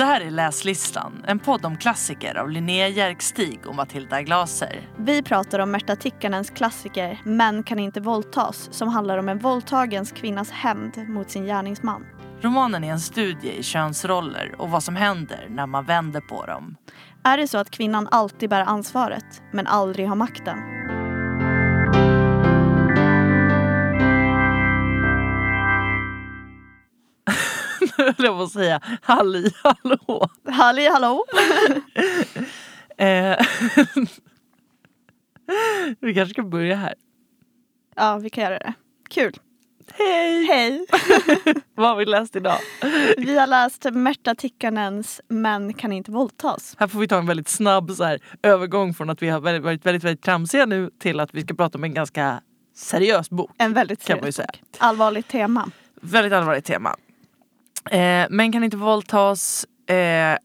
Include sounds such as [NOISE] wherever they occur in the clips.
Det här är Läslistan, en podd om klassiker av Linnea Järkstig och Matilda Glaser. Vi pratar om Märta Tikkanens klassiker Män kan inte våldtas som handlar om en våldtagens kvinnas hämnd mot sin gärningsman. Romanen är en studie i könsroller och vad som händer när man vänder på dem. Är det så att kvinnan alltid bär ansvaret men aldrig har makten? Jag på att säga halli hallå. Halli hallå! Eh, [LAUGHS] Vi kanske ska börja här. Ja, vi kan göra det. Kul. Hej! Hej! [LAUGHS] Vad har vi läst idag? Vi har läst Märta Tikkanens Män kan inte våldtas. Här får vi ta en väldigt snabb så här, övergång från att vi har varit väldigt, väldigt, väldigt tramsiga nu till att vi ska prata om en ganska seriös bok. En väldigt Kan man ju seriös säga. bok. Allvarligt tema. Väldigt allvarligt tema. Eh, Men kan inte våldtas eh,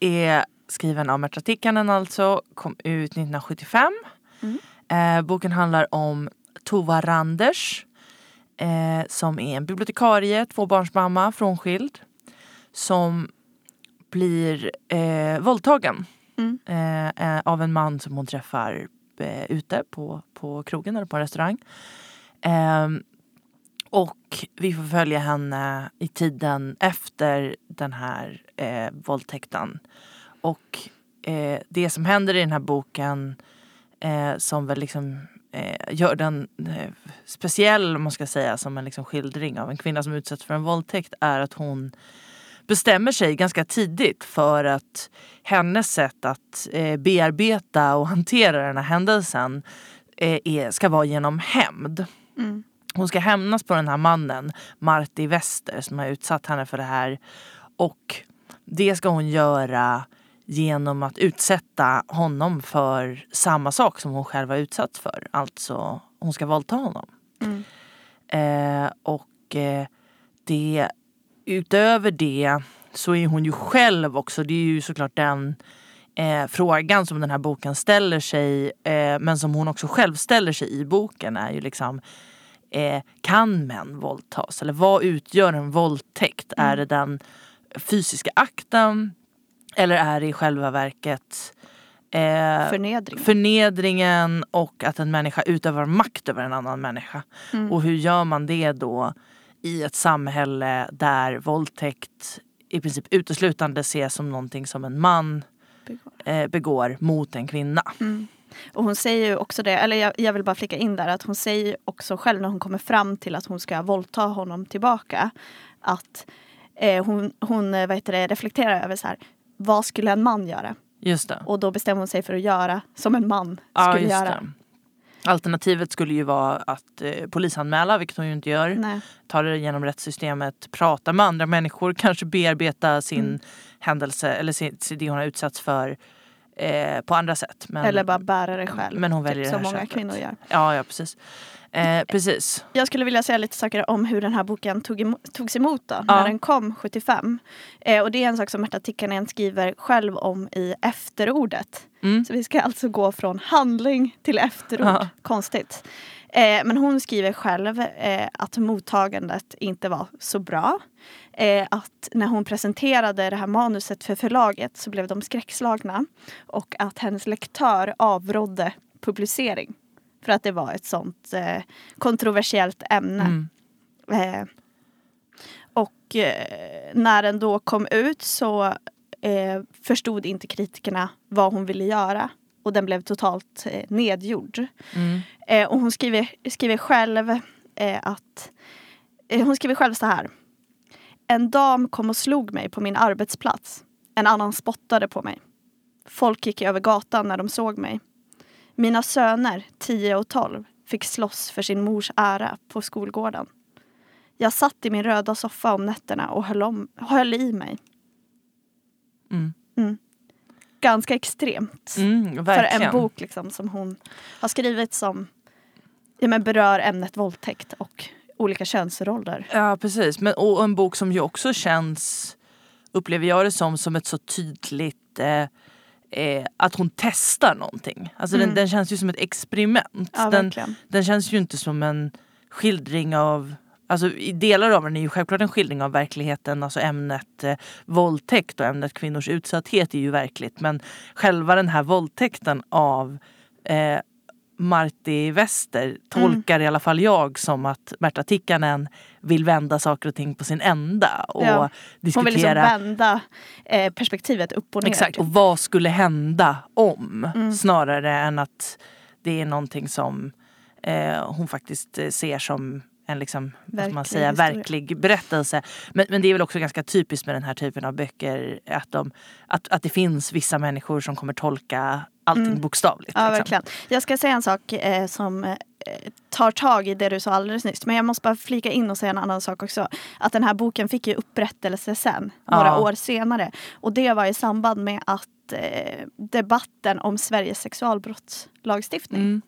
är skriven av Märta Tikkanen alltså, kom ut 1975. Mm. Eh, boken handlar om Tova Randers eh, som är en bibliotekarie, tvåbarnsmamma, frånskild som blir eh, våldtagen Mm. eh, eh, av en man som hon träffar eh, ute på, på krogen eller på en restaurang. Och vi får följa henne i tiden efter den här eh, våldtäkten. Och eh, det som händer i den här boken eh, som väl liksom eh, gör den eh, speciell om man ska säga som en liksom skildring av en kvinna som utsätts för en våldtäkt är att hon bestämmer sig ganska tidigt för att hennes sätt att eh, bearbeta och hantera den här händelsen eh, är, ska vara genom hämnd. Mm. Hon ska hämnas på den här mannen, Marty Wester, som har utsatt henne för det här. Och det ska hon göra genom att utsätta honom för samma sak som hon själv har utsatts för. Alltså, hon ska våldta honom. Mm. Eh, och eh, det, utöver det så är hon ju själv också, det är ju såklart den eh, frågan som den här boken ställer sig, eh, men som hon också själv ställer sig i boken är ju liksom eh, kan män våldtas? Eller vad utgör en våldtäkt? Mm. Är det den fysiska akten? Eller är det i själva verket eh, Förnedring. förnedringen och att en människa utövar makt över en annan människa? Mm. Och hur gör man det då i ett samhälle där våldtäkt i princip uteslutande ses som någonting som en man Begår. eh, begår mot en kvinna? Mm. Och hon säger ju också det, eller jag, jag vill bara flika in där att hon säger också själv när hon kommer fram till att hon ska våldta honom tillbaka att eh, hon, hon eh, vad heter det, reflekterar över så här, vad skulle en man göra? Just det. Och då bestämmer hon sig för att göra som en man Ja, skulle göra. det. Alternativet skulle ju vara att eh, polisanmäla, vilket hon ju inte gör. Nej. Ta det genom rättssystemet, prata med andra människor, kanske bearbeta sin Mm. händelse eller sin- det hon har utsatts för eh, på andra sätt. Men, Eller bara bära det själv. men hon väljer typ det som här många sättet. kvinnor gör. Ja, ja precis. Eh, precis. Jag skulle vilja säga lite saker om hur den här boken tog emo- togs emot då, Ja. när den kom 75. Eh, och det är en sak som Märta Tikkanen skriver själv om i efterordet. Mm. Så vi ska alltså gå från handling till efterord. Ja. Konstigt. Eh, men hon skriver själv eh, att mottagandet inte var så bra. Eh, att när hon presenterade det här manuset för förlaget så blev de skräckslagna. Och att hennes lektör avrådde publicering. För att det var ett sånt eh, kontroversiellt ämne. Mm. Eh, och eh, när den då kom ut så eh, förstod inte kritikerna vad hon ville göra. Och den blev totalt eh, nedgjord. Mm. Och hon skriver, skriver själv att hon skriver själv så här. En dam kom och slog mig på min arbetsplats. En annan spottade på mig. Folk gick över gatan när de såg mig. Mina söner, 10 och 12, fick slåss för sin mors ära på skolgården. Jag satt i min röda soffa om nätterna och höll, om, höll i mig. Mm. Ganska extremt Mm, för en bok liksom, som hon har skrivit som ja, men berör ämnet våldtäkt och olika könsroller. Ja precis, Men, och en bok som ju också känns, upplever jag det som, som ett så tydligt eh, eh, att hon testar någonting. Alltså Mm. den, den känns ju som ett experiment. Ja, den, den känns ju inte som en skildring av Alltså delar av den är ju självklart en skildring av verkligheten, alltså ämnet eh, våldtäkt och ämnet kvinnors utsatthet är ju verkligt. Men själva den här våldtäkten av eh, Marti Wester tolkar i alla fall jag som att Märta Tikkanen vill vända saker och ting på sin ända. Och Ja. diskutera Hon vill liksom vända eh, perspektivet upp och ner. Exakt, och vad skulle hända om? Mm. Snarare än att det är någonting som eh, hon faktiskt eh, ser som en liksom, ska man Verklig säga, historia. verklig berättelse. Men, men det är väl också ganska typiskt med den här typen av böcker att, de, att, att det finns vissa människor som kommer tolka allting Mm. bokstavligt. Ja, liksom. verkligen. Jag ska säga en sak eh, som eh, tar tag i det du sa alldeles nyss. Men jag måste bara flika in och säga en annan sak också. Att den här boken fick ju upprättelse sen, några Ja. år senare. Och det var i samband med att eh, debatten om Sveriges sexualbrottslagstiftning Mm.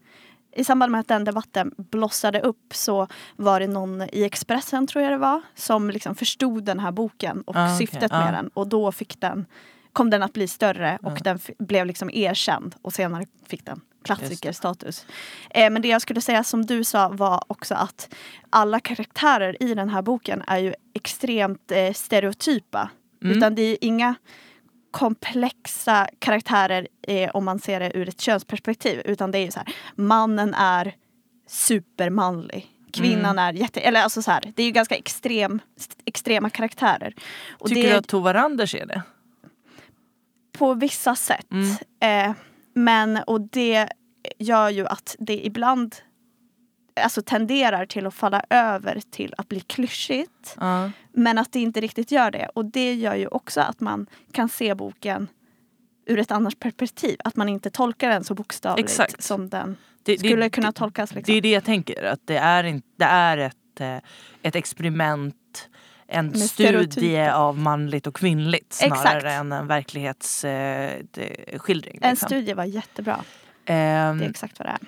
I samband med att den debatten blossade upp så var det någon i Expressen tror jag det var som liksom förstod den här boken och Ah, syftet Ah. med den och då fick den kom den att bli större och Ah. den blev liksom erkänd och senare fick den klassikerstatus. Eh, men det jag skulle säga som du sa var också att alla karaktärer i den här boken är ju extremt eh, stereotypa. Mm. Utan det är inga komplexa karaktärer eh, om man ser det ur ett könsperspektiv. Utan det är ju så här, mannen är supermanlig. Kvinnan Mm. är jätte... Eller alltså så här, det är ju ganska extrem, extrema karaktärer. Och Tycker det, du att Tova Randers är det? På vissa sätt. Mm. Eh, men och det gör ju att det ibland alltså, tenderar till att falla över till att bli klyschigt. Ja. Men att det inte riktigt gör det. Och det gör ju också att man kan se boken ur ett annat perspektiv. Att man inte tolkar den så bokstavligt Exakt. som den Det, det- skulle kunna det- tolkas. Liksom. Det är det jag tänker, att det är, inte, det är ett, eh, ett experiment en Med studie stereotyper. av manligt och kvinnligt snarare Exakt. än en verklighetsskildring. En studie var jättebra. Det är exakt vad det är.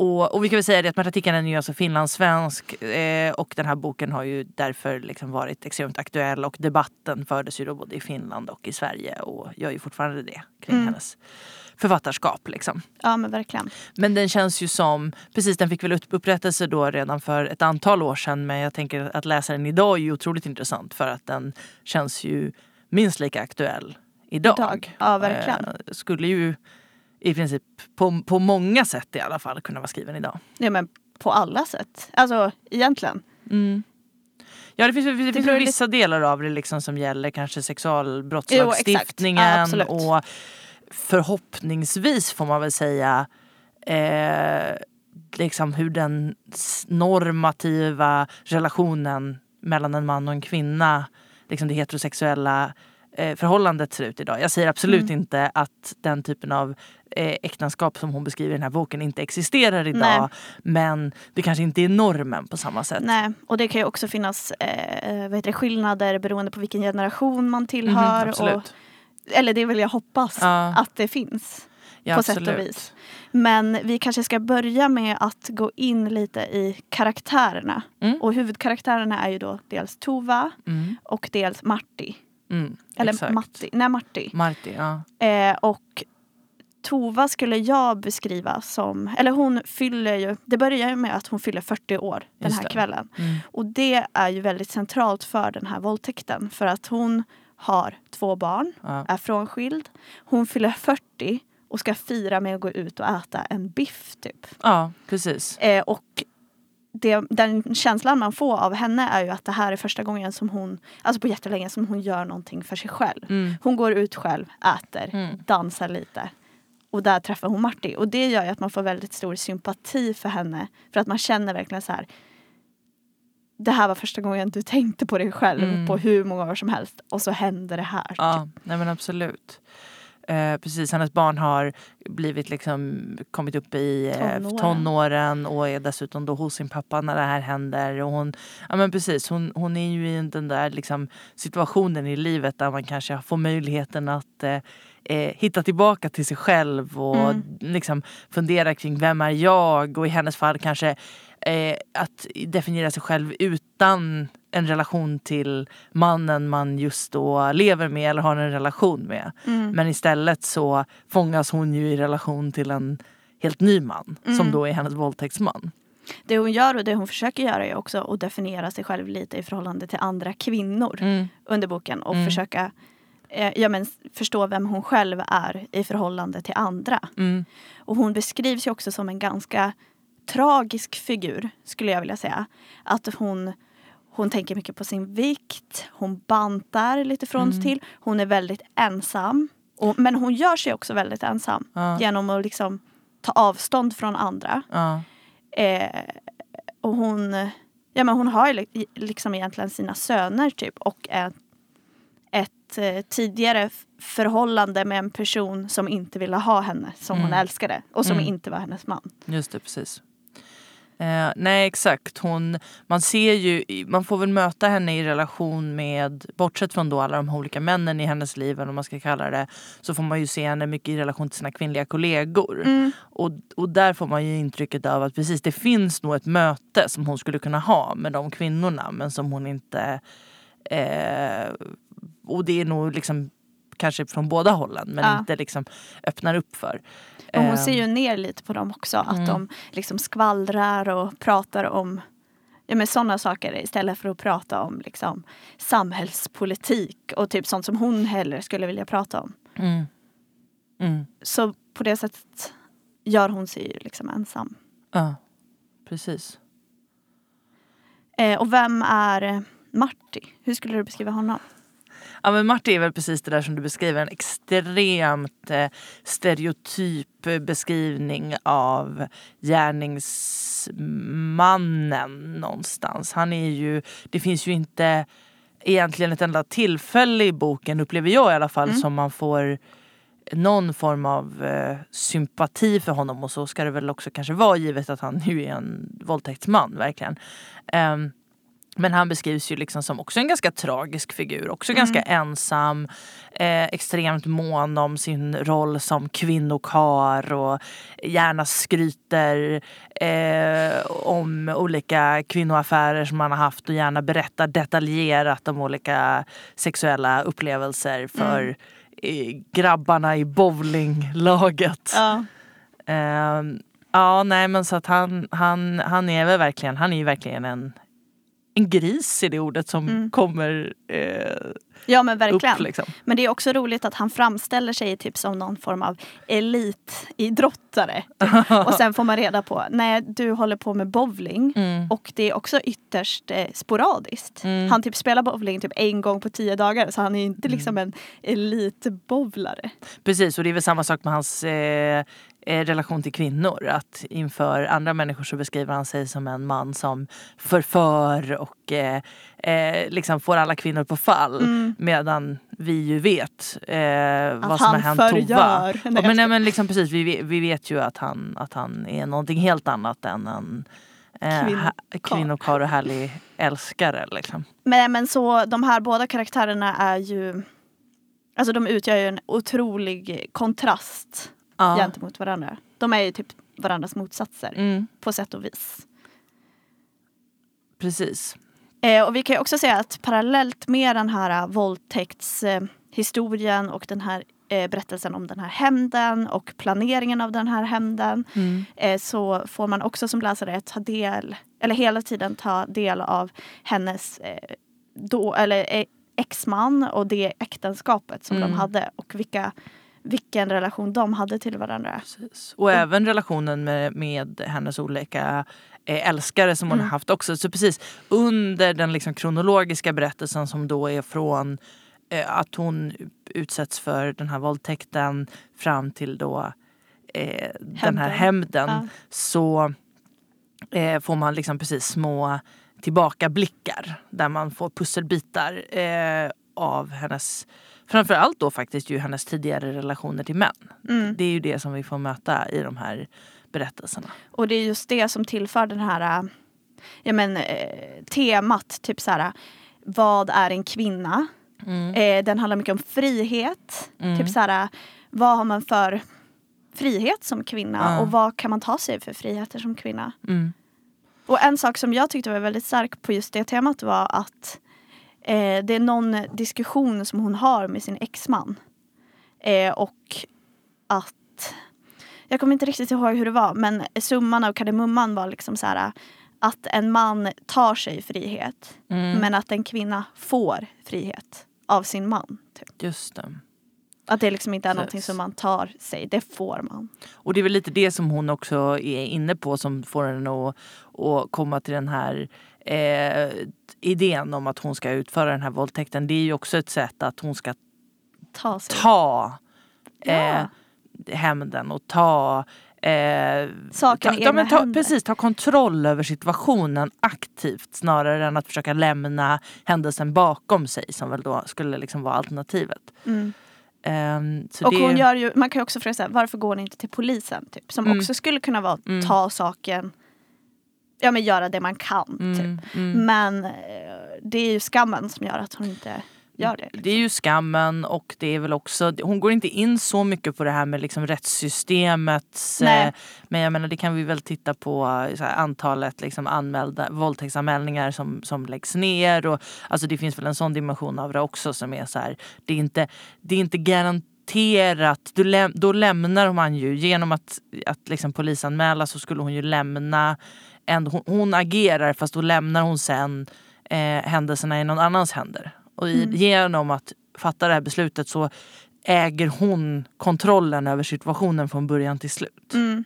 Och, och vi kan väl säga det att Märta Tikkanen är ju alltså finlandssvensk eh, och den här boken har ju därför liksom varit extremt aktuell och debatten fördes ju då både i Finland och i Sverige och gör ju fortfarande det kring Mm. hennes författarskap. Liksom. Ja men verkligen. Men den känns ju som, precis den fick väl upp- upprättelse då redan för ett antal år sedan men jag tänker att läsa den idag är ju otroligt intressant för att den känns ju minst lika aktuell idag. Idag. Ja verkligen. Eh, skulle ju i princip på, på många sätt i alla fall kunna vara skriven idag. Ja men på alla sätt. Alltså egentligen. Mm. Ja det finns, det finns beror väl lite- vissa delar av det liksom som gäller kanske Jo, sexualbrottslagstiftningen exakt. Ja, och förhoppningsvis får man väl säga eh, liksom hur den normativa relationen mellan en man och en kvinna, liksom det heterosexuella förhållandet ser ut idag. Jag säger absolut Mm. inte att den typen av eh, äktenskap som hon beskriver i den här boken inte existerar idag. Nej. Men det kanske inte är normen på samma sätt. Nej, och det kan ju också finnas eh, vad heter det, skillnader beroende på vilken generation man tillhör. Mhm, absolut. och, eller det vill jag hoppas Ja. att det finns. Ja, på sätt och absolut. vis. Men vi kanske ska börja med att gå in lite i karaktärerna. Mm. Och huvudkaraktärerna är ju då dels Tova Mm. och dels Marti. Mm, Eller exakt. Matti. Nej, Marti. Marti, ja. Eh, och Tova skulle jag beskriva som, eller hon fyller ju, det börjar ju med att hon fyller 40 år den här kvällen. Mm. Och det är ju väldigt centralt för den här våldtäkten. För att hon har två barn, Ja. är frånskild. Hon fyller 40 och ska fira med att gå ut och äta en biff typ. ja, precis. Eh, och det, den känslan man får av henne är ju att det här är första gången som hon, alltså på jättelänge, som hon gör någonting för sig själv. Mm. Hon går ut själv, äter, Mm. dansar lite. Och där träffar hon Marti. Och det gör ju att man får väldigt stor sympati för henne. För att man känner verkligen så här. Det här var första gången du tänkte på dig själv Mm. på hur många år som helst. Och så händer det här. Ja, nej men absolut. Eh, precis, hennes barn har blivit liksom, kommit upp i eh, Tonåren. och är dessutom då hos sin pappa när det här händer. Och hon, ja men precis, hon, hon är ju i den där liksom, situationen i livet där man kanske får möjligheten att eh, eh, hitta tillbaka till sig själv och Mm. liksom fundera kring vem är jag? Och i hennes fall kanske eh, att definiera sig själv utan en relation till mannen man just då lever med eller har en relation med. Mm. Men istället så fångas hon ju i relation till en helt ny man som Mm. då är hennes våldtäktsman. Det hon gör och det hon försöker göra är också att definiera sig själv lite i förhållande till andra kvinnor Mm. under boken och Mm. försöka eh, ja, men, förstå vem hon själv är i förhållande till andra. Mm. Och hon beskrivs ju också som en ganska tragisk figur skulle jag vilja säga. Att hon, hon tänker mycket på sin vikt, hon bantar lite från och Mm. till. Hon är väldigt ensam. Och, men hon gör sig också väldigt ensam Ja. genom att liksom ta avstånd från andra. Ja. Eh, och hon, ja, men hon har liksom egentligen sina söner typ och ett, ett eh, tidigare förhållande med en person som inte ville ha henne som hon Mm. älskade och som Mm. inte var hennes man. Just det, precis. Eh, nej exakt, hon, man ser ju, man får väl möta henne i relation med, bortsett från då alla de olika männen i hennes liv eller vad man ska kalla det, så får man ju se henne mycket i relation till sina kvinnliga kollegor. Mm. Och, och där får man ju intrycket av att precis det finns nog ett möte som hon skulle kunna ha med de kvinnorna men som hon inte... Eh, och det är nog liksom kanske från båda hållen men Ja. inte liksom öppnar upp för. Och hon Eh, ser ju ner lite på dem också. Att Mm. de liksom skvallrar och pratar om ja, men sådana saker istället för att prata om liksom, samhällspolitik och typ sånt som hon hellre skulle vilja prata om. Mm. Mm. Så på det sättet gör hon sig ju liksom ensam. Ja, precis. Eh, och vem är eh, Marty? Hur skulle du beskriva honom? Ja men Martin är väl precis det där som du beskriver, en extremt eh, stereotyp beskrivning av gärningsmannen någonstans. Han är ju, det finns ju inte egentligen ett enda tillfälle i boken, upplever jag i alla fall, Mm. som man får någon form av eh, sympati för honom och så ska det väl också kanske vara givet att han ju är en våldtäktsman verkligen. Ehm, men han beskrivs ju liksom som också en ganska tragisk figur, också ganska ensam, eh, extremt mån om sin roll som kvinnokar och gärna skryter eh, om olika kvinnoaffärer som han har haft och gärna berättar detaljerat om olika sexuella upplevelser för eh, grabbarna i bowlinglaget. Ja. Ehm, ja, nej men så att han, han, han är väl verkligen, han är ju verkligen en, en gris i det ordet som Mm. kommer eh, ja men verkligen. upp liksom. Men det är också roligt att han framställer sig typ som någon form av elitidrottare. Typ. [LAUGHS] Och sen får man reda på, nej du håller på med bowling. Mm. Och det är också ytterst eh, sporadiskt. Mm. Han typ spelar bowling typ en gång på tio dagar så han är inte liksom en elitbowlare. Precis, och det är väl samma sak med hans eh, relation till kvinnor. Att inför andra människor så beskriver han sig som en man som förför och eh, eh, liksom får alla kvinnor på fall. Mm. Medan vi ju vet eh, vad som har han hänt Tova. Nej, men, nej, men liksom precis, vi, vet- vi vet ju att han, att han är någonting helt annat än en eh, Kvinnokar. ha- kvinnokar och härlig älskare. Liksom. Men, men så de här båda karaktärerna är ju Alltså de utgör ju en otrolig kontrast Ja. gentemot varandra. De är ju typ varandras motsatser Mm, på sätt och vis. precis. Eh, och vi kan ju också säga att parallellt med den här eh, våldtäktshistorien och den här eh, berättelsen om den här hämnden och planeringen av den här hämnden Mm. eh, så får man också som läsare ta del, eller hela tiden ta del av hennes då, eller, exman och det äktenskapet som Mm. de hade och vilka, vilken relation de hade till varandra. Precis. Och även relationen med, med hennes olika eh, älskare som hon Mm. har haft också. Så precis under den liksom kronologiska berättelsen som då är från eh, att hon utsätts för den här våldtäkten fram till då eh, den här hämnden Ja. så eh, får man liksom precis små tillbakablickar där man får pusselbitar eh, av hennes framförallt då faktiskt ju hennes tidigare relationer till män. Mm. Det är ju det som vi får möta i de här berättelserna. Och det är just det som tillför den här äh, ja, men, eh, temat. Typ så här, vad är en kvinna? Eh, den handlar mycket om frihet. Mm. Typ så här, vad har man för frihet som kvinna Ja. och vad kan man ta sig för friheter som kvinna? Mm. Och en sak som jag tyckte var väldigt stark på just det temat var att eh, det är någon diskussion som hon har med sin exman. Eh, och att jag kommer inte riktigt ihåg hur det var men summan av kardemumman var liksom så här att en man tar sig frihet Mm. men att en kvinna får frihet av sin man. Typ. Just det. Att det liksom inte är någonting som man tar sig, det får man. Och det är väl lite det som hon också är inne på som får henne att, att komma till den här eh, idén om att hon ska utföra den här våldtäkten. Det är ju också ett sätt att hon ska Ta sig. ta eh, Ja. hämnden och ta Eh, Saken ta, ta, händer. precis, ta kontroll över situationen aktivt snarare än att försöka lämna händelsen bakom sig som väl då skulle liksom vara alternativet. Mm. Så Och det, hon gör ju, man kan också fråga sig, varför går ni inte till polisen? Typ, som Mm. också skulle kunna vara Mm. ta saken, ja men göra det man kan. mm, Typ. mm. Men eh, det är ju skammen som gör att hon inte gör det. Det är ju skammen och det är väl också, hon går inte in så mycket på det här med liksom rättssystemets, eh, men jag menar det kan vi väl titta på eh, här, antalet liksom anmälda våldtäktsanmälningar som, som läggs ner och alltså det finns väl en sån dimension av det också som är så här, det är inte, det är inte garanterat, du läm, då lämnar man ju genom att, att liksom polisanmäla så skulle hon ju lämna en, hon, hon agerar fast då lämnar hon sen eh, händelserna i någon annans händer. Och i, Mm. genom att fatta det här beslutet så äger hon kontrollen över situationen från början till slut. Mm.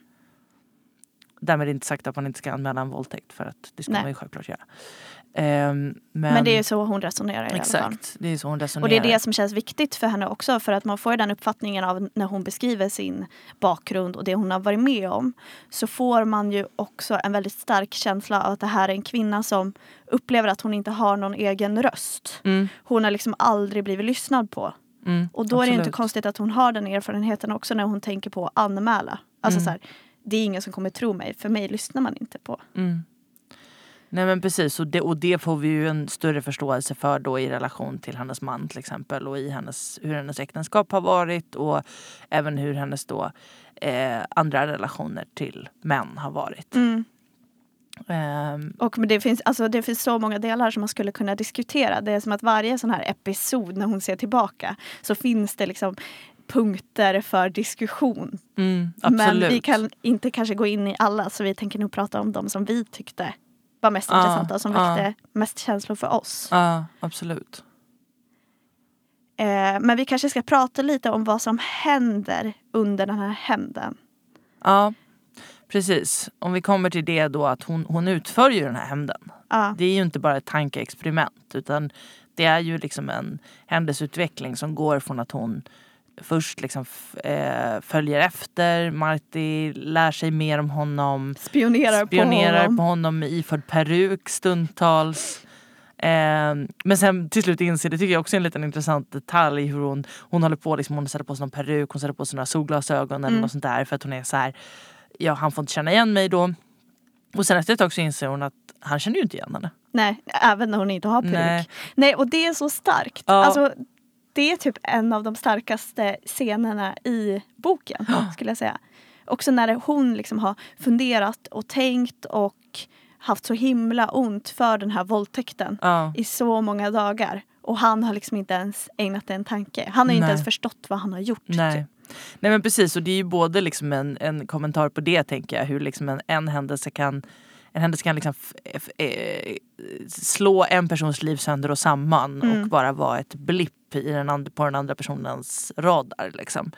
Därmed inte sagt att man inte ska anmäla en våldtäkt för att det ska Nej. man ju självklart göra. Ehm, men, Men, det är så hon resonerar i alla fall. Exakt, det är så hon resonerar. Och det är det som känns viktigt för henne också för att man får den uppfattningen av när hon beskriver sin bakgrund och det hon har varit med om. Så får man ju också en väldigt stark känsla av att det här är en kvinna som upplever att hon inte har någon egen röst. Mm, Hon har liksom aldrig blivit lyssnad på. mm, Och då är det inte absolut. konstigt att hon har den erfarenheten också när hon tänker på att anmäla. Alltså Mm. så här, det är ingen som kommer tro mig, för mig lyssnar man inte på. Mm. Nej men precis och det, och det får vi ju en större förståelse för då i relation till hennes man till exempel och i hennes, hur hennes äktenskap har varit och även hur hennes då eh, andra relationer till män har varit. Mm. Ehm, Och det, finns, alltså, det finns så många delar som man skulle kunna diskutera. Det är som att varje sån här episod när hon ser tillbaka så finns det liksom punkter för diskussion. mm. Men vi kan inte kanske gå in i alla så vi tänker nog prata om de som vi tyckte var mest Ja, intressanta och som ja. väckte mest känslor för oss. Ja, absolut. Eh, men vi kanske ska prata lite om vad som händer under den här hämnden. Ja, precis. Om vi kommer till det då att hon, hon utför ju den här hämnden. Det är ju inte bara ett tankeexperiment utan det är ju liksom en händelseutveckling som går från att hon först liksom eh, följer efter, Marty lär sig mer om honom, Spionerar, spionerar på honom. på honom iförd peruk stundtals. Eh, men sen till slut inser, det tycker jag också är en liten intressant detalj hur hon, hon håller på, liksom, hon sätter på sig någon peruk, hon sätter på sig några solglasögon eller Mm. något sånt där för att hon är så här, ja han får inte känna igen mig då. Och sen efter ett tag så inser hon att han känner ju inte igen henne. Nej, även när hon inte har peruk. Nej. Nej. och det är så starkt. Ja. Alltså, det är typ en av de starkaste scenerna i boken, [GASPS] skulle jag säga. Också när hon liksom har funderat och tänkt och haft så himla ont för den här våldtäkten Ja. i så många dagar. Och han har liksom inte ens ägnat det en tanke. Han har inte Nej. ens förstått vad han har gjort. Nej. typ. Nej men precis och det är ju både liksom en, en kommentar på det tänker jag. Hur liksom en, en händelse kan en händelse kan liksom eh, slå en persons liv sönder och samman Mm. och bara vara ett blipp i den på den andra personens radar. Liksom.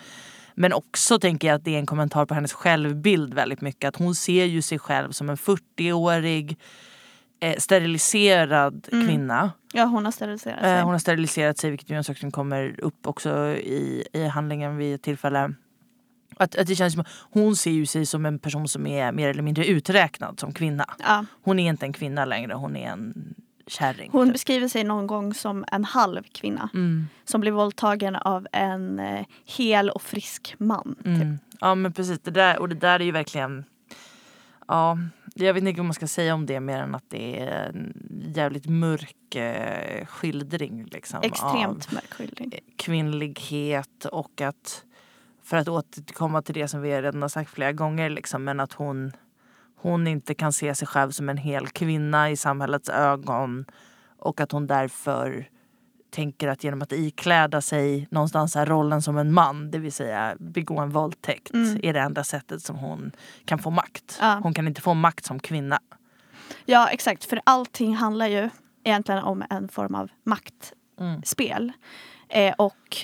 Men också tänker jag att det är en kommentar på hennes självbild väldigt mycket. Att hon ser ju sig själv som en 40-årig eh, steriliserad Mm. kvinna. Ja, hon har steriliserat sig. Eh, hon har steriliserat sig vilket ju är en sak som kommer upp också i, i handlingen vid ett tillfälle. Att, att det känns som, hon ser ju sig som en person som är mer eller mindre uträknad som kvinna. ja. Hon är inte en kvinna längre, hon är en kärring. Hon typ. beskriver sig någon gång som en halv kvinna. Mm, Som blir våldtagen av en eh, hel och frisk man. Typ. mm. Ja men precis, det där, och det där är ju verkligen Ja, jag vet inte vad man ska säga om det mer än att det är en jävligt mörk eh, skildring. Liksom, Extremt mörk skildring. kvinnlighet och att för att återkomma till det som vi redan har sagt flera gånger liksom, men att hon, hon inte kan se sig själv som en hel kvinna i samhällets ögon och att hon därför tänker att genom att ikläda sig någonstans här rollen som en man, det vill säga begå en våldtäkt, Mm. är det enda sättet som hon kan få makt. Ja. Hon kan inte få makt som kvinna. Ja exakt, för allting handlar ju egentligen om en form av Mm. maktspel. Eh, och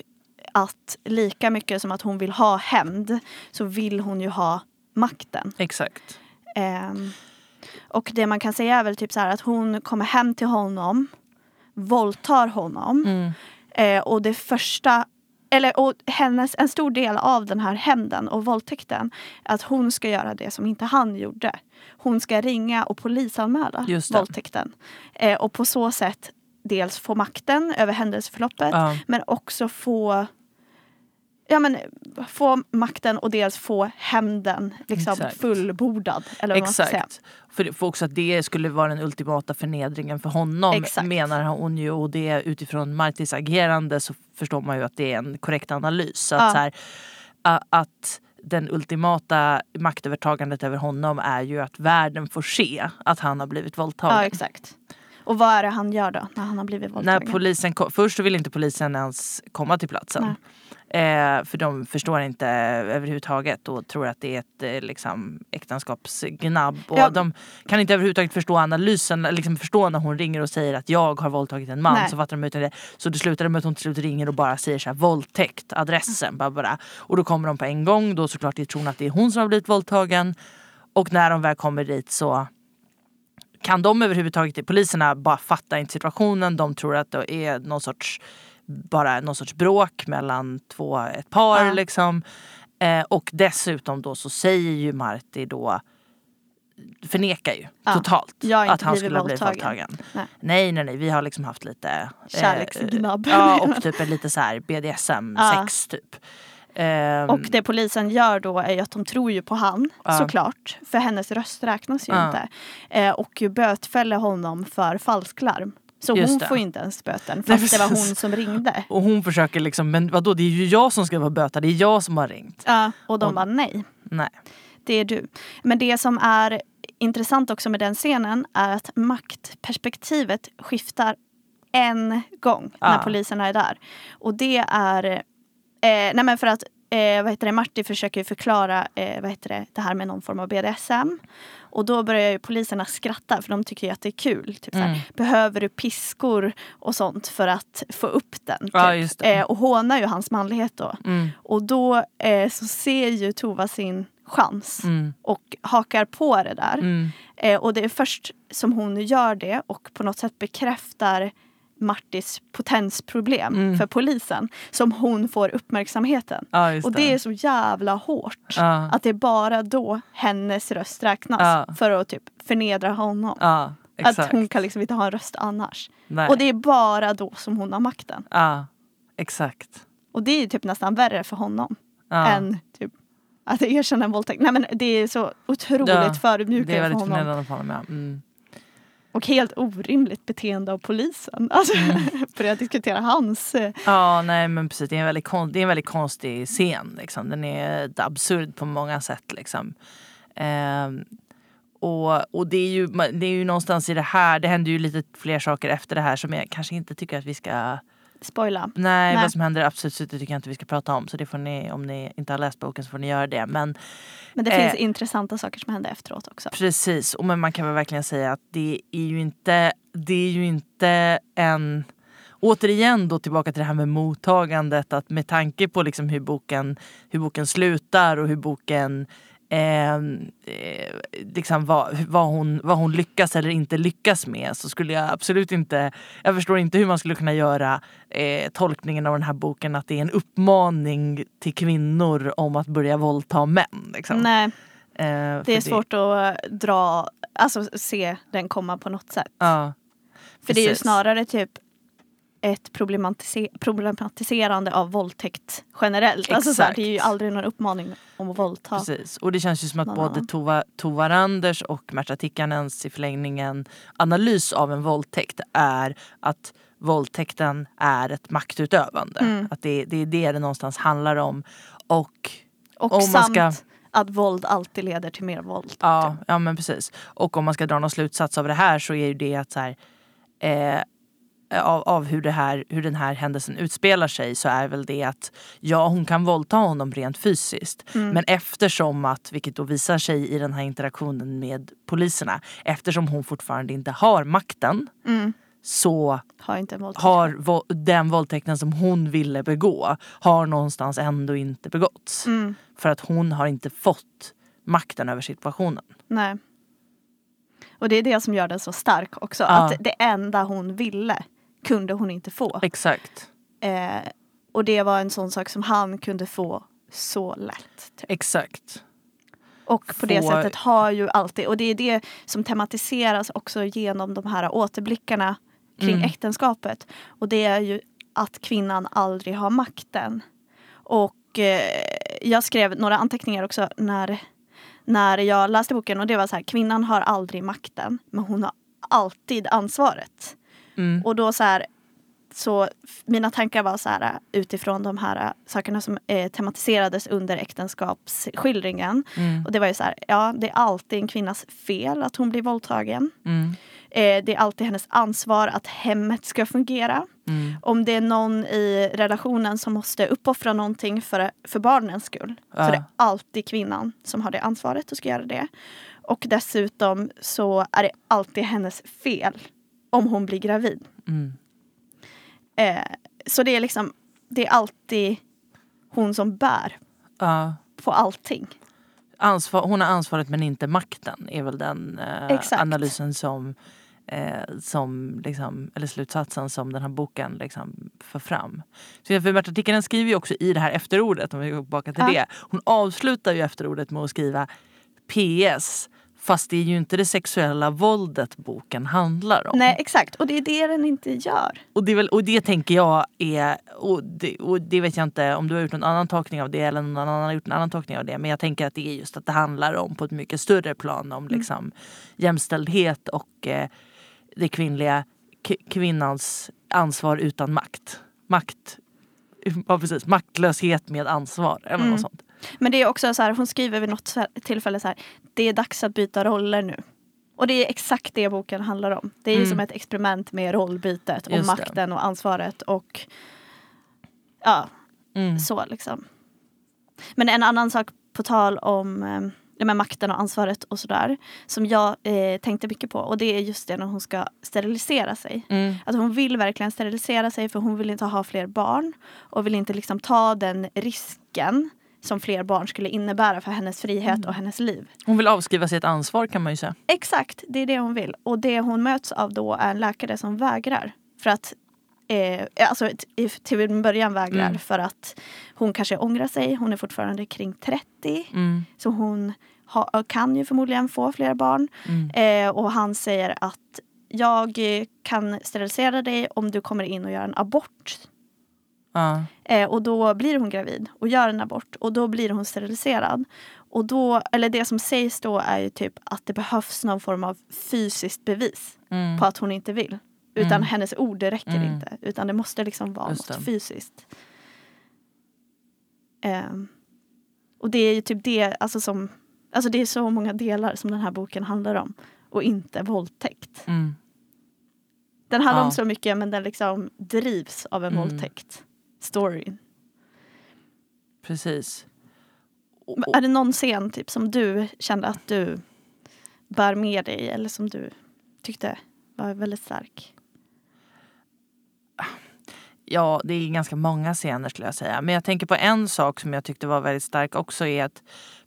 att lika mycket som att hon vill ha hämnd så vill hon ju ha makten. Exakt. Ehm, och det man kan säga är väl typ så här att hon kommer hem till honom, våldtar honom Mm. eh, och det första eller, och hennes, en stor del av den här hämnden och våldtäkten att hon ska göra det som inte han gjorde. Hon ska ringa och polisanmäla våldtäkten. Eh, och på så sätt dels få makten över händelseförloppet Ja. men också få Ja men få makten och dels få hämnden liksom Exakt. fullbordad. Eller vad man ska säga. Exakt. För, för också att det skulle vara den ultimata förnedringen för honom Exakt. menar hon ju och det utifrån Martis agerande så förstår man ju att det är en korrekt analys. Så att, Ja. så här, att den ultimata maktövertagandet över honom är ju att världen får se att han har blivit våldtagen. Ja exakt. Och vad är det han gör då när han har blivit När våldtagen? polisen kom, först så vill inte polisen ens komma till platsen. Eh, för de förstår inte överhuvudtaget och tror att det är ett eh, liksom, äktenskapsgnabb. Och Ja. De kan inte överhuvudtaget förstå analysen, liksom förstå när hon ringer och säger att jag har våldtagit en man. Nej. Så fattar de inte det. Så det slutar med att hon till slut ringer och bara säger så här, våldtäkt, adressen. Bara, bara. Och då kommer de på en gång, då såklart i tron att det är hon som har blivit våldtagen. Och när de väl kommer dit så kan de överhuvudtaget, poliserna bara fattar inte situationen. De tror att det är någon sorts, bara någon sorts bråk mellan två, ett par Ja. liksom. Eh, och dessutom då så säger ju Marti då förnekar ju Ja. totalt att han skulle ha blivit våldtagen. Nej. Nej nej nej, vi har liksom haft lite eh, Kärleksgnabb. ja och typ en lite så här [LAUGHS] BDSM sex typ. Ehm, Och det polisen gör då är ju att de tror ju på han Ja. såklart. För hennes röst räknas ju Ja. inte. Eh, och bötfäller honom för falsklarm. Så Just hon det. får ju inte ens böten fast det var hon som ringde. och hon försöker liksom, men vadå det är ju jag som ska vara böta, det är jag som har ringt. Ja, och de Och- bara nej, Nej. det är du. Men det som är intressant också med den scenen är att maktperspektivet skiftar en gång när poliserna är där. Och det är eh, nej men för att eh, vad heter det, Marty försöker förklara eh, vad heter det, det här med någon form av BDSM. Och då börjar ju poliserna skratta för de tycker att det är kul. Typ Mm. såhär, behöver du piskor och sånt för att få upp den? Typ. Ja, det. Eh, och hånar ju hans manlighet då. Mm, Och då eh, så ser ju Tova sin chans mm, och hakar på det där. mm. Eh, och det är först som hon gör det och på något sätt bekräftar Martis potensproblem Mm. för polisen som hon får uppmärksamheten. Just Och det är så jävla hårt. Ja. Att det är bara då hennes röst räknas Ja. för att typ förnedra honom. Att hon kan liksom inte ha en röst annars. Nej. Och det är bara då som hon har makten. Ja, exakt. Och det är typ nästan värre för honom än typ att erkänna en våldtäkt. Nej men det är så otroligt Ja, det förödmjukande är för väldigt honom. förnedrande för honom. Ja. Mm. Och helt orimligt beteende av polisen. Alltså, Mm. [LAUGHS] för att diskutera hans... eh, ja, nej men precis. Det är en väldigt, kon- det är en väldigt konstig scen. Liksom. Den är absurd på många sätt. Liksom. Ehm, och och det, är ju, det är ju någonstans i det här, det händer ju lite fler saker efter det här som jag kanske inte tycker att vi ska Spoila. Nej, Nej. vad som händer absolut det tycker jag inte vi ska prata om. Så det får ni, om ni inte har läst boken så får ni göra det. Men Men det Eh. finns intressanta saker som händer efteråt också. Precis, och men man kan väl verkligen säga att det är ju inte, det är ju inte en Återigen då tillbaka till det här med mottagandet att med tanke på liksom hur, boken, hur boken slutar och hur boken eh, eh, liksom vad, vad, hon, vad hon lyckas eller inte lyckas med så skulle jag absolut inte Jag förstår inte hur man skulle kunna göra eh, tolkningen av den här boken att det är en uppmaning till kvinnor om att börja våldta män. Liksom. Nej, Eh, det är svårt att dra, alltså se den komma på något sätt. Ja, För det är ju snarare typ ett problematise- problematiserande av våldtäkt generellt. Alltså så här, Exakt. det är ju aldrig någon uppmaning om att våldta. Precis. Och det känns ju som att Någon både. Tova, Tova Randers och Märta Tikkanens i förlängningen analys av en våldtäkt är att våldtäkten är ett maktutövande. Mm. Att det, det är det det någonstans handlar om. Och Och Om man samt ska- att våld alltid leder till mer våld. Ja, ja men precis. Och om man ska dra någon slutsats av det här så är ju det att så här, eh, av, av hur, det här, hur den här händelsen utspelar sig så är väl det att ja, hon kan våldta honom rent fysiskt. Mm. Men eftersom att, vilket då visar sig i den här interaktionen med poliserna, eftersom hon fortfarande inte har makten Mm. så Har inte har den våldtäkten som hon ville begå har någonstans ändå inte begåtts. Mm. För att hon har inte fått makten över situationen. Nej. Och det är det som gör den så stark också. Ja. Att det enda hon ville kunde hon inte få. Exakt. Eh, och det var en sån sak som han kunde få så lätt. Typ. Exakt. Och på det Få- sättet har ju alltid, och det är det som tematiseras också genom de här återblickarna kring Mm. äktenskapet. Och det är ju att kvinnan aldrig har makten. Och eh, jag skrev några anteckningar också när, när jag läste boken och det var så här, kvinnan har aldrig makten men hon har alltid ansvaret. Mm. Och då så här, så mina tankar var så här utifrån de här eh, sakerna som eh, tematiserades under äktenskapsskildringen. Mm. Och det var ju så här, ja det är alltid en kvinnas fel att hon blir våldtagen. Mm. Eh, det är alltid hennes ansvar att hemmet ska fungera. Mm. Om det är någon i relationen som måste uppoffra någonting för, för barnens skull. Ja. Så det är alltid kvinnan som har det ansvaret och ska göra det. Och dessutom så är det alltid hennes fel om hon blir gravid. Mm. Eh, så det är liksom, det är alltid hon som bär Ja. på allting. Ansvar, hon har ansvaret men inte makten är väl den eh, analysen som, eh, som liksom, eller slutsatsen som den här boken liksom för fram. Så Berta Tikkanen skriver ju också i det här efterordet, om vi går tillbaka till Ja. det. Hon avslutar ju efterordet med att skriva PS fast det är ju inte det sexuella våldet boken handlar om. Nej exakt, och det är det den inte gör. Och det, väl, och det tänker jag är, och det, och det vet jag inte om du har gjort någon annan tolkning av det eller någon annan har gjort en annan tolkning av det. Men jag tänker att det är just att det handlar om på ett mycket större plan om liksom jämställdhet och eh, det kvinnliga, kvinnans ansvar utan makt. Makt, [LAUGHS] ja precis, maktlöshet med ansvar eller Mm. något sånt. Men det är också så här, hon skriver vid något tillfälle så här, det är dags att byta roller nu. Och det är exakt det boken handlar om. Det är Mm. som ett experiment med rollbytet och Just det. makten och ansvaret och ja, Mm. så liksom. Men en annan sak på tal om eh, det med makten och ansvaret och sådär som jag eh, tänkte mycket på och det är just det när hon ska sterilisera sig. Mm. Att hon vill verkligen sterilisera sig för hon vill inte ha fler barn och vill inte liksom ta den risken som fler barn skulle innebära för hennes frihet Mm. och hennes liv. Hon vill avskriva sitt ansvar kan man ju säga. Exakt, det är det hon vill. Och det hon möts av då är en läkare som vägrar. För att Eh, alltså till en början vägrar Mm. för att hon kanske ångrar sig. Hon är fortfarande kring 30. Mm. Så hon ha, kan ju förmodligen få flera barn. Mm. Eh, och han säger att jag kan sterilisera dig om du kommer in och gör en abort. Ja. Eh, och då blir hon gravid och gör en abort och då blir hon steriliserad. Och då, eller det som sägs då är ju typ att det behövs någon form av fysiskt bevis Mm. på att hon inte vill. Utan Mm. hennes ord det räcker Mm. inte. Utan det måste liksom vara Just något det. fysiskt. Ehm, och det är ju typ det, alltså som, alltså det är så många delar som den här boken handlar om. Och inte våldtäkt. Mm. Den handlar Ja. om så mycket men den liksom drivs av en Mm. våldtäkt. Storyn. Precis. Och- Men Är det någon scen typ som du kände att du bär med dig eller som du tyckte var väldigt stark? Ja, det är ganska många scener skulle jag säga. Men jag tänker på en sak som jag tyckte var väldigt stark också är att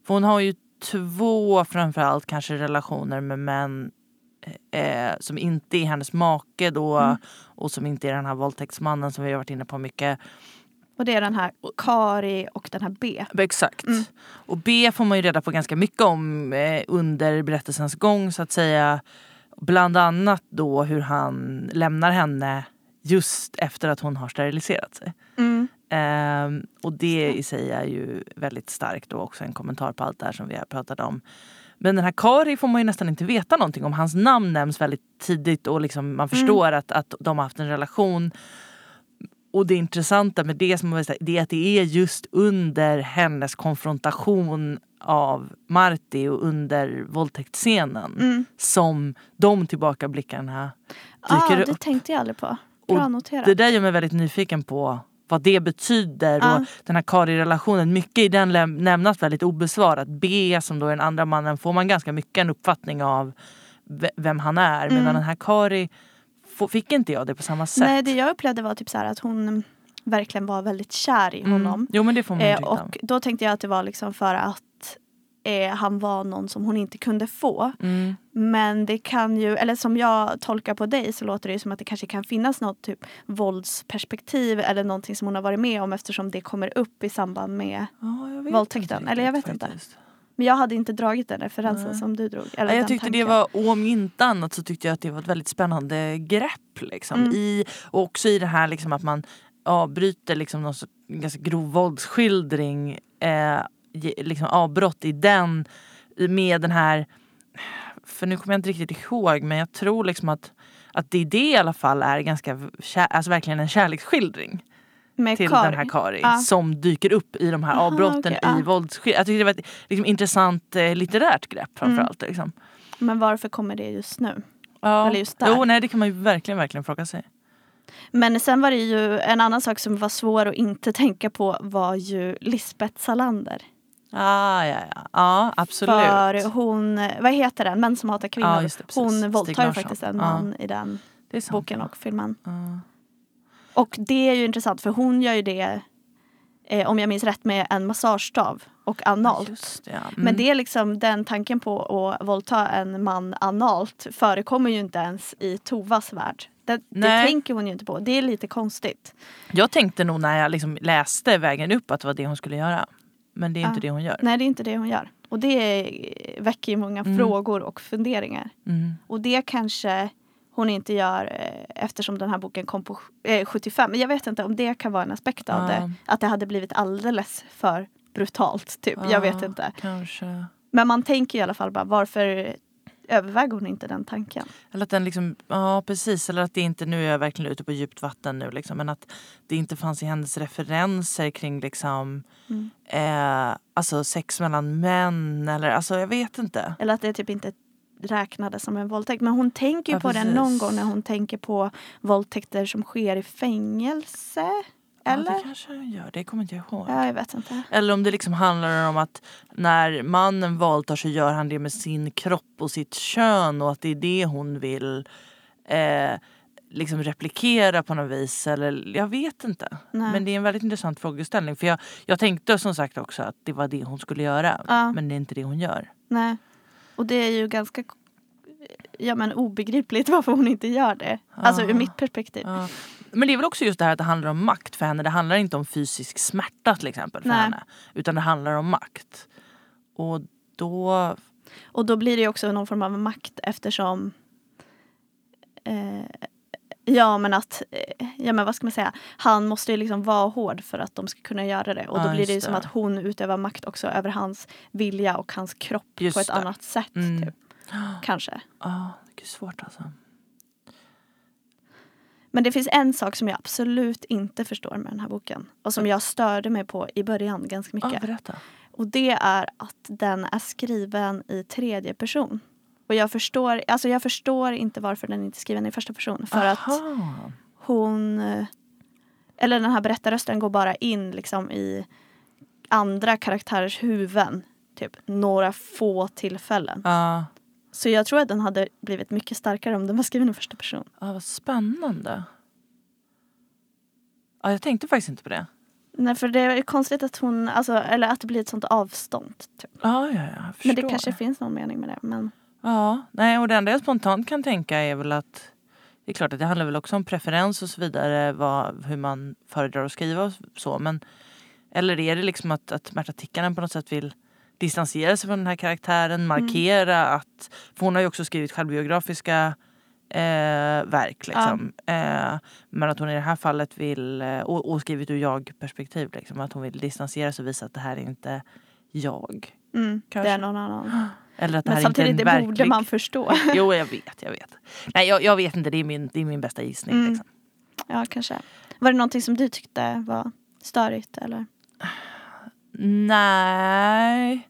hon har ju två framförallt kanske relationer med män eh, som inte är hennes make då Mm. och som inte är den här våldtäktsmannen som vi har varit inne på mycket. Och det är den här Kari och den här B. Exakt. Mm. Och B får man ju reda på ganska mycket om eh, under berättelsens gång så att säga. Bland annat då hur han lämnar henne just efter att hon har steriliserat sig. Mm. Ehm, och det i sig är ju väldigt starkt och också en kommentar på allt det här som vi har pratat om. Men den här Kari får man ju nästan inte veta någonting om. Hans namn nämns väldigt tidigt och liksom man förstår att, att de har haft en relation. Och det intressanta med det, som säga, det är att det är just under hennes konfrontation av Marti och under våldtäktsscenen Mm. som de tillbakablickarna Ah, dyker det upp. tänkte jag aldrig på. Bra Och noterat. Det där gör mig väldigt nyfiken på vad det betyder Ja. och den här Kari-relationen. Mycket i den läm- lämnas väldigt obesvarat. B som då är den andra mannen får man ganska mycket en uppfattning av ve- vem han är. Medan Mm. den här Kari fick inte jag det på samma sätt. Nej, det jag upplevde var typ så att hon verkligen var väldigt kär i honom. Mm. Jo men det får man ju Eh, och då tänkte jag att det var liksom för att eh, han var någon som hon inte kunde få. Mm. Men det kan ju, eller som jag tolkar på dig så låter det ju som att det kanske kan finnas något typ våldsperspektiv eller någonting som hon har varit med om eftersom det kommer upp i samband med vet Våldtäkten. inte Eller jag vet inte. faktiskt. Men jag hade inte dragit den referensen Nej. som du drog. Eller jag tyckte det tanken. var, om inte annat så tyckte jag att det var ett väldigt spännande grepp. Liksom, Mm. i, och också i det här liksom, att man avbryter liksom, någon ganska grov våldsskildring. Eh, liksom, avbrott i den med den här, för nu kommer jag inte riktigt ihåg men jag tror liksom att, att det, det i alla fall är ganska, alltså verkligen en kärleksskildring Med till Kari. den här Kari Ja. som dyker upp i de här avbrotten okej, i ja. våldsskildring. Jag tyckte det var ett liksom, intressant eh, litterärt grepp framförallt. Liksom. Men varför kommer det just nu? Ja. Eller just där. Jo, nej, det kan man ju verkligen, verkligen fråga sig. Men sen var det ju en annan sak som var svår att inte tänka på var ju Lisbeth Salander. Ah, ja, ja. ja, absolut. För hon, vad heter den? Män som hatar kvinnor. Ja, det, hon våldtar ju faktiskt en Ja. man i den boken och filmen. Ja. Och det är ju intressant för hon gör ju det, eh, om jag minns rätt, med en massagestav och analt. Det, ja. Mm. Men det är liksom den tanken på att våldta en man analt förekommer ju inte ens i Tovas värld. Det, det tänker hon ju inte på. Det är lite konstigt. Jag tänkte nog när jag liksom läste vägen upp att det var det hon skulle göra. Men det är Ja. inte det hon gör. Nej, det är inte det hon gör. Och det väcker ju många Mm. frågor och funderingar. Mm. Och det kanske hon inte gör eh, eftersom den här boken kom på eh, 75. Men jag vet inte om det kan vara en aspekt av Ja. det. Att det hade blivit alldeles för brutalt. Typ. Jag vet Ja, inte. Kanske. Men man tänker i alla fall bara varför överväger hon inte den tanken? Eller att den liksom, ja precis, eller att det inte, nu är jag verkligen ute på djupt vatten nu liksom, men att det inte fanns i hennes referenser kring liksom Mm. eh, alltså sex mellan män eller alltså jag vet inte. Eller att det typ inte räknades som en våldtäkt. Men hon tänker ju Ja, på det precis. någon gång när hon tänker på våldtäkter som sker i fängelse. Ja, Eller? det kanske jag gör, det kommer inte jag ihåg. Ja, jag vet inte. Eller om det liksom handlar om att när mannen våldtar så gör han det med sin kropp och sitt kön och att det är det hon vill eh, liksom replikera på något vis. Eller, jag vet inte. Nej. Men det är en väldigt intressant frågeställning. För jag, jag tänkte som sagt också att det var det hon skulle göra. Ja. Men det är inte det hon gör. Nej. Och det är ju ganska ja, men obegripligt varför hon inte gör det. Alltså ur Ja. mitt perspektiv. Ja. Men det är väl också just det här att det handlar om makt för henne. Det handlar inte om fysisk smärta till exempel för Nej. henne. Utan det handlar om makt. Och då Och då blir det också någon form av makt eftersom eh, Ja men att, eh, ja men vad ska man säga, han måste ju liksom vara hård för att de ska kunna göra det. Och då Ja, blir det ju som det. att hon utövar makt också över hans vilja och hans kropp Just på ett det. annat sätt. Mm. Typ. [GASPS] Kanske. Ja, det är svårt alltså. Men det finns en sak som jag absolut inte förstår med den här boken. Och som jag störde mig på i början ganska Ja, mycket. berätta. Och det är att den är skriven i tredje person. Och jag förstår, alltså jag förstår inte varför den inte är skriven i första person. För att Aha. hon, eh, eller den här berättarrösten går bara in liksom i andra karaktärers huvuden. Typ några få tillfällen. Ja, Så jag tror att den hade blivit mycket starkare om den var skriven i första person. ja, vad spännande. Ja, jag tänkte faktiskt inte på det. Nej för det är konstigt att hon, alltså, eller att det blir ett sånt avstånd. Typ. Ja, ja, ja, jag förstår. Men det kanske finns någon mening med det. Men Ja, nej, och det enda jag spontant kan tänka är väl att det är klart att det handlar väl också om preferens och så vidare, vad, hur man föredrar att skriva och så. Men, eller är det liksom att, att Märta Tikkanen på något sätt vill distansera sig från den här karaktären, markera att, för hon har ju också skrivit självbiografiska eh, verk liksom. Eh, men att hon i det här fallet vill, eh, och, och skrivit ur jag-perspektiv, liksom, att hon vill distansera sig och visa att det här är inte jag. mm, det är någon annan. Eller att det Men här inte är samtidigt, en det verklig... borde man förstå. [LAUGHS] Jo, jag vet, jag vet. Nej, jag, jag vet inte, det är min, det är min bästa gissning. Mm. Liksom. Ja, kanske. Var det någonting som du tyckte var störigt eller? Nej,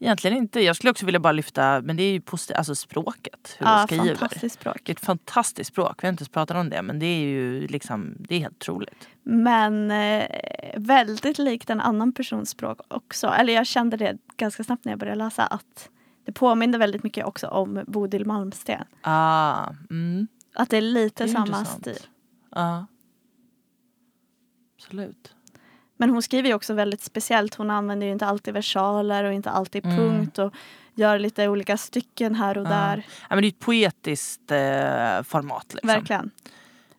Egentligen inte. Jag skulle också vilja bara lyfta, men det är ju posit- alltså språket. Hur Ja, hon skriver. fantastiskt språk. Det är ett fantastiskt språk. Vi har inte ens pratat om det men det är ju liksom, det är helt otroligt. Men eh, väldigt likt en annan persons språk också. Eller jag kände det ganska snabbt när jag började läsa att det påminner väldigt mycket också om Bodil Malmsten. Ah, mm, Att det är lite Det är samma intressant. stil. ja. Absolut. Men hon skriver ju också väldigt speciellt. Hon använder ju inte alltid versaler och inte alltid Mm. punkt och gör lite olika stycken här och där. Ja, men det är ett poetiskt eh, format. Liksom. Verkligen.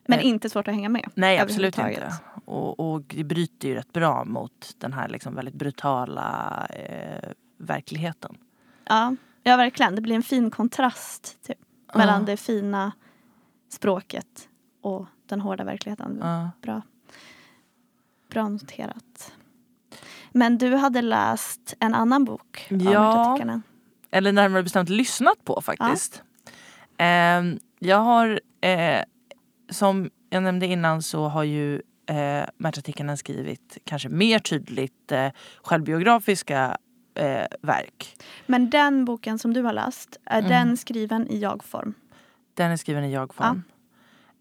Men Eh, inte svårt att hänga med. Nej absolut inte. Och, och det bryter ju rätt bra mot den här liksom väldigt brutala eh, verkligheten. Ja, ja, verkligen. Det blir en fin kontrast typ, Ja. mellan det fina språket och den hårda verkligheten. Ja. Bra. Bra noterat. Men du hade läst en annan bok av Ja. Eller närmare bestämt lyssnat på faktiskt. Ehm, jag har, eh, som jag nämnde innan så har ju eh, Märta Tikkanen skrivit kanske mer tydligt eh, självbiografiska eh, verk. Men den boken som du har läst, är Mm. den skriven i jag-form? Den är skriven i jag-form.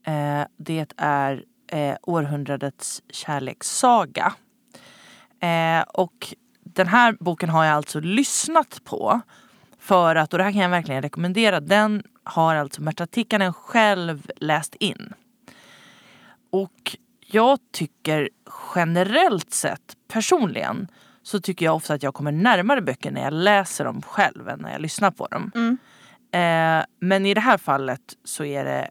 Eh, det är eh, århundradets kärlekssaga. Eh, och den här boken har jag alltså lyssnat på. För att, och det här kan jag verkligen rekommendera, den har alltså Märta Tikkanen själv läst in. Och jag tycker generellt sett, personligen, så tycker jag ofta att jag kommer närmare böcker när jag läser dem själv än när jag lyssnar på dem. Mm. Eh, men i det här fallet så är det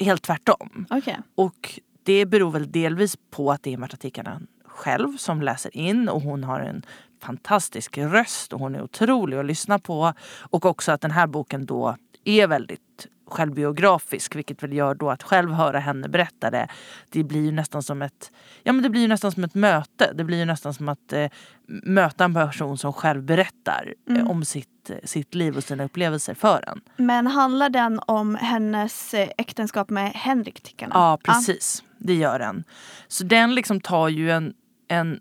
helt tvärtom. Okej. Och det beror väl delvis på att det är Märta Tikkanen själv som läser in och hon har en fantastisk röst och hon är otrolig att lyssna på. Och också att den här boken då är väldigt självbiografisk vilket väl gör då att själv höra henne berätta det det blir ju nästan som ett ja men det blir ju nästan som ett möte. Det blir ju nästan som att eh, möta en person som själv berättar eh, Mm. om sitt, sitt liv och sina upplevelser för en. Men handlar den om hennes eh, äktenskap med Henrik Tikkanen? Ja precis, det gör den. Så den liksom tar ju en, en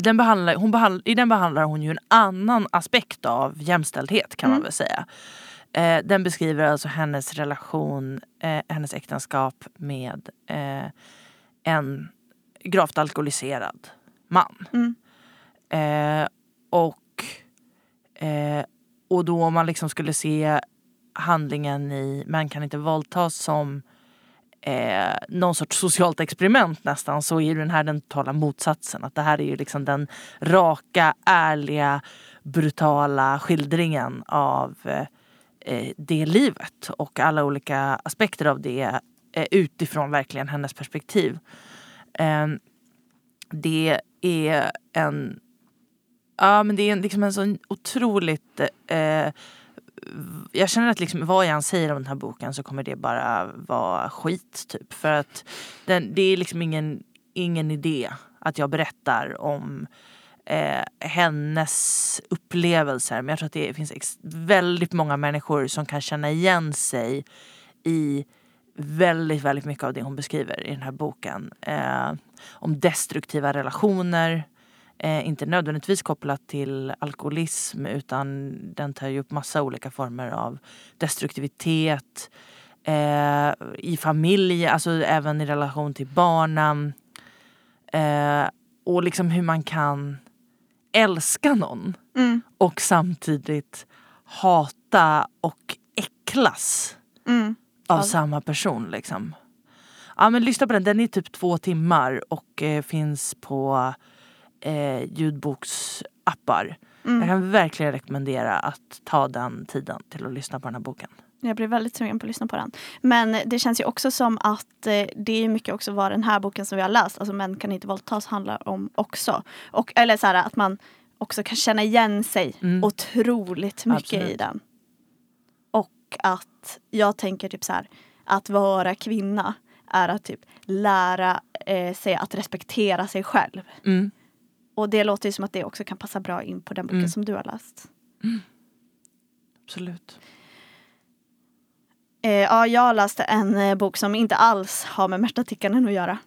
den behandlar, hon behandlar, I den behandlar hon ju en annan aspekt av jämställdhet kan man Mm. väl säga. Eh, den beskriver alltså hennes relation, eh, hennes äktenskap med eh, en gravt alkoholiserad man. Mm. Eh, och, eh, och då om man liksom skulle se handlingen i Män kan inte våldtas som eh, någon sorts socialt experiment nästan så är ju den här den totala motsatsen. Att det här är ju liksom den raka, ärliga, brutala skildringen av eh, det livet och alla olika aspekter av det eh, utifrån verkligen hennes perspektiv. Eh, det är en Ja men det är en, liksom en sån otroligt eh, jag känner att liksom, vad jag än säger om den här boken så kommer det bara vara skit typ. För att den, det är liksom ingen, ingen idé att jag berättar om eh, hennes upplevelser. Men jag tror att det finns ex- väldigt många människor som kan känna igen sig i väldigt, väldigt mycket av det hon beskriver i den här boken. Eh, om destruktiva relationer, eh, inte nödvändigtvis kopplat till alkoholism utan den tar ju upp massa olika former av destruktivitet eh, i familj, alltså även i relation till barnen. Eh, och liksom hur man kan älska någon Mm. och samtidigt hata och äcklas Mm. av Ja. samma person. Liksom. Ja, men lyssna på den, den är typ två timmar och eh, finns på eh, ljudboksappar. Jag Mm. kan verkligen rekommendera att ta den tiden till att lyssna på den här boken. Jag blir väldigt sugen på att lyssna på den. Men det känns ju också som att eh, det är mycket också vad den här boken som vi har läst, alltså Män kan inte våldtas, handlar om också. Och, eller så här, att man också kan känna igen sig Mm. otroligt mycket i Absolut. den. Och att jag tänker typ så här, att vara kvinna är att typ lära eh, sig att respektera sig själv. Mm. Och det låter ju som att det också kan passa bra in på den boken Mm. som du har läst. Absolut. Eh, ja, jag läste en eh, bok som inte alls har med Märta Tikkanen att göra.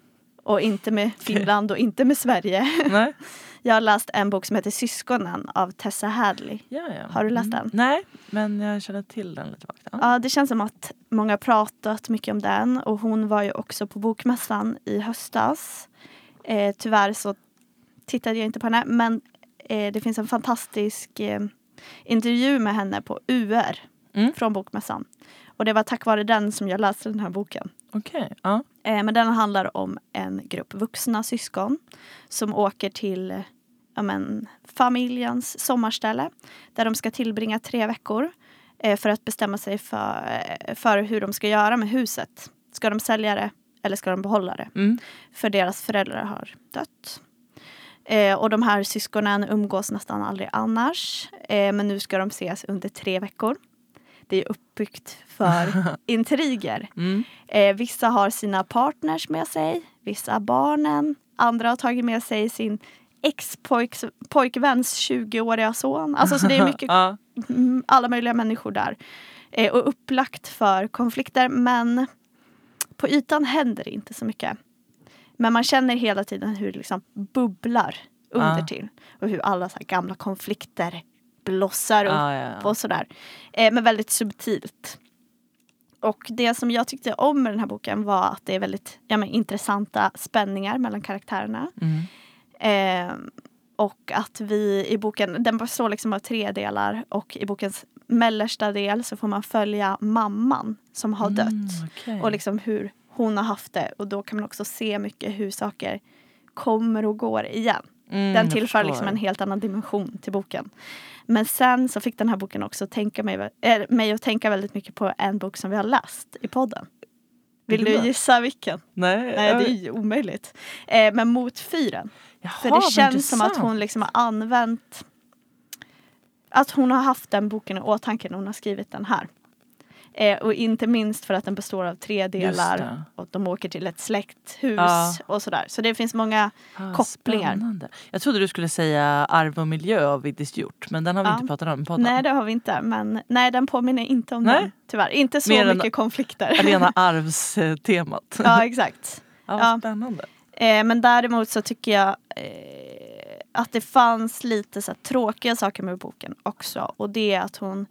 Och inte med Finland och inte med Sverige. Nej? [LAUGHS] Jag har läst en bok som heter Syskonen av Tessa Hadley. Ja, ja. Har du läst Mm. den? Nej, men jag känner till den lite vagt. Ja. Ja, det känns som att många har pratat mycket om den och hon var ju också på Bokmässan i höstas. Eh, tyvärr så tittade jag inte på henne men eh, det finns en fantastisk eh, intervju med henne på UR Mm. från Bokmässan. Och det var tack vare den som jag läste den här boken. Okej. Ja. Eh, men den handlar om en grupp vuxna syskon som åker till ja, men, familjens sommarställe där de ska tillbringa tre veckor eh, för att bestämma sig för, eh, för hur de ska göra med huset. Ska de sälja det eller ska de behålla det? Mm. För deras föräldrar har dött. Eh, och de här syskonen umgås nästan aldrig annars. Eh, men nu ska de ses under tre veckor. Det är uppbyggt för [LAUGHS] intriger. Mm. Eh, vissa har sina partners med sig, vissa barnen. Andra har tagit med sig sin ex-pojkväns 20-åriga son. Alltså så det är mycket, [LAUGHS] mm, alla möjliga människor där. Eh, och upplagt för konflikter men på ytan händer det inte så mycket. Men man känner hela tiden hur det liksom bubblar under till. Och hur alla så gamla konflikter blossar upp Ja, ja, ja. och sådär. Eh, men väldigt subtilt. Och det som jag tyckte om med den här boken var att det är väldigt ja, men, intressanta spänningar mellan karaktärerna. Mm. Eh, och att vi i boken, den består liksom av tre delar och i bokens mellersta del så får man följa mamman som har dött. Mm, okej. Och liksom hur hon har haft det. Och då kan man också se mycket hur saker kommer och går igen. Mm, Den tillför liksom en helt annan dimension till boken. Men sen så fick den här boken också tänka mig, äh, mig att tänka väldigt mycket på en bok som vi har läst i podden. Vill du gissa vilken? Nej, Nej, det är ju omöjligt. Eh, men Mot fyren. Jaha, För det känns som att hon liksom har använt att hon har haft den boken i åtanke när hon har skrivit den här. Eh, och inte minst för att den består av tre delar och de åker till ett släkthus Ja. och sådär. Så det finns många Ah, kopplingar. spännande. Jag trodde du skulle säga Arv och miljö av Vigdis Hjort men den har vi Ja. inte pratat om i podden. Nej det har vi inte men nej den påminner inte om Nej. den tyvärr. Inte så Mer mycket konflikter. Rena [LAUGHS] arvstemat. ja exakt. [LAUGHS] ja, ja. Spännande. Eh, men däremot så tycker jag eh, att det fanns lite så här, tråkiga saker med boken också. Och det är att hon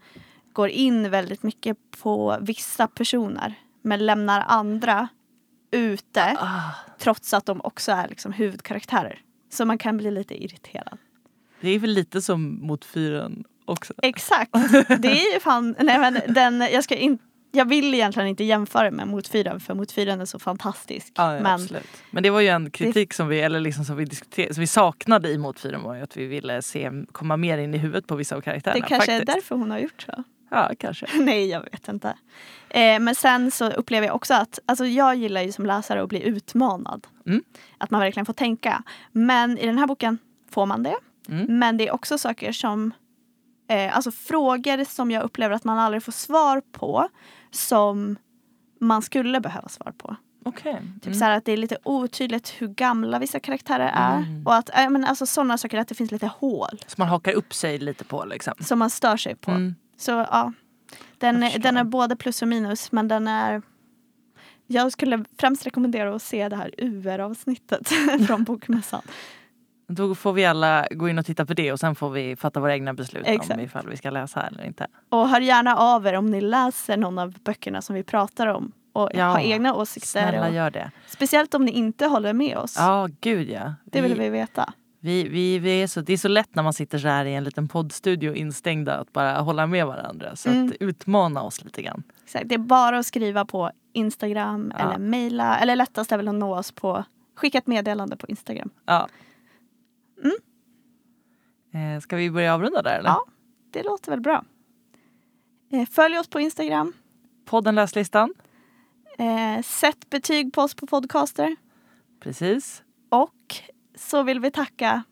går in väldigt mycket på vissa personer men lämnar andra ute Ah, trots att de också är liksom huvudkaraktärer. Så man kan bli lite irriterad. det är väl lite som mot fyren också. Exakt. Det är ju fan, [LAUGHS] nej men den, jag, ska in, jag vill egentligen inte jämföra med Mot fyren för Mot fyren är så fantastisk. Ja, ja, men absolut. Men det var ju en kritik som vi, eller liksom som vi, diskuterade, som vi saknade i Mot fyren var ju att vi ville se, komma mer in i huvudet på vissa av det karaktärerna. kanske är faktiskt. därför hon har gjort så. Ja, kanske. [LAUGHS] Nej, jag vet inte. Eh, men sen så upplever jag också att, alltså jag gillar ju som läsare att bli utmanad. Mm. Att man verkligen får tänka. Men i den här boken får man det. Mm. Men det är också saker som, eh, alltså frågor som jag upplever att man aldrig får svar på. Som man skulle behöva svar på. Okej. Typ Mm. så här att det är lite otydligt hur gamla vissa karaktärer är. Mm. Och att, äh, men alltså sådana saker, att det finns lite hål. Så man hakar upp sig lite på liksom. Som man stör sig på. Mm. Så ja, den, den är både plus och minus men den är jag skulle främst rekommendera att se det här UR-avsnittet [LAUGHS] från Bokmässan. Då får vi alla gå in och titta på det och sen får vi fatta våra egna beslut om Exakt. ifall vi ska läsa eller inte. Och hör gärna av er om ni läser någon av böckerna som vi pratar om och Ja, har egna åsikter. Snälla Och, gör det. speciellt om ni inte håller med oss. Ja, gud ja. Det vill vi veta. Vi, vi, vi är så, det är så lätt när man sitter så här i en liten poddstudio instängda att bara hålla med varandra. Så Mm. att utmana oss lite grann. Exakt. Det är bara att skriva på Instagram Ja. eller mejla. Eller lättast är väl att nå oss på skicka ett meddelande på Instagram. Ja. Eh, ska vi börja avrunda där eller? Ja. Det låter väl bra. Eh, Följ oss på Instagram. Podden Läslistan. Eh, sätt betyg på oss på podcaster. Precis. Och så vill vi tacka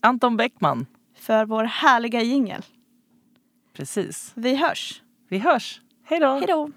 Anton Bäckman. för vår härliga jingel. Precis. Vi hörs. Vi hörs. Hej då. Hej då!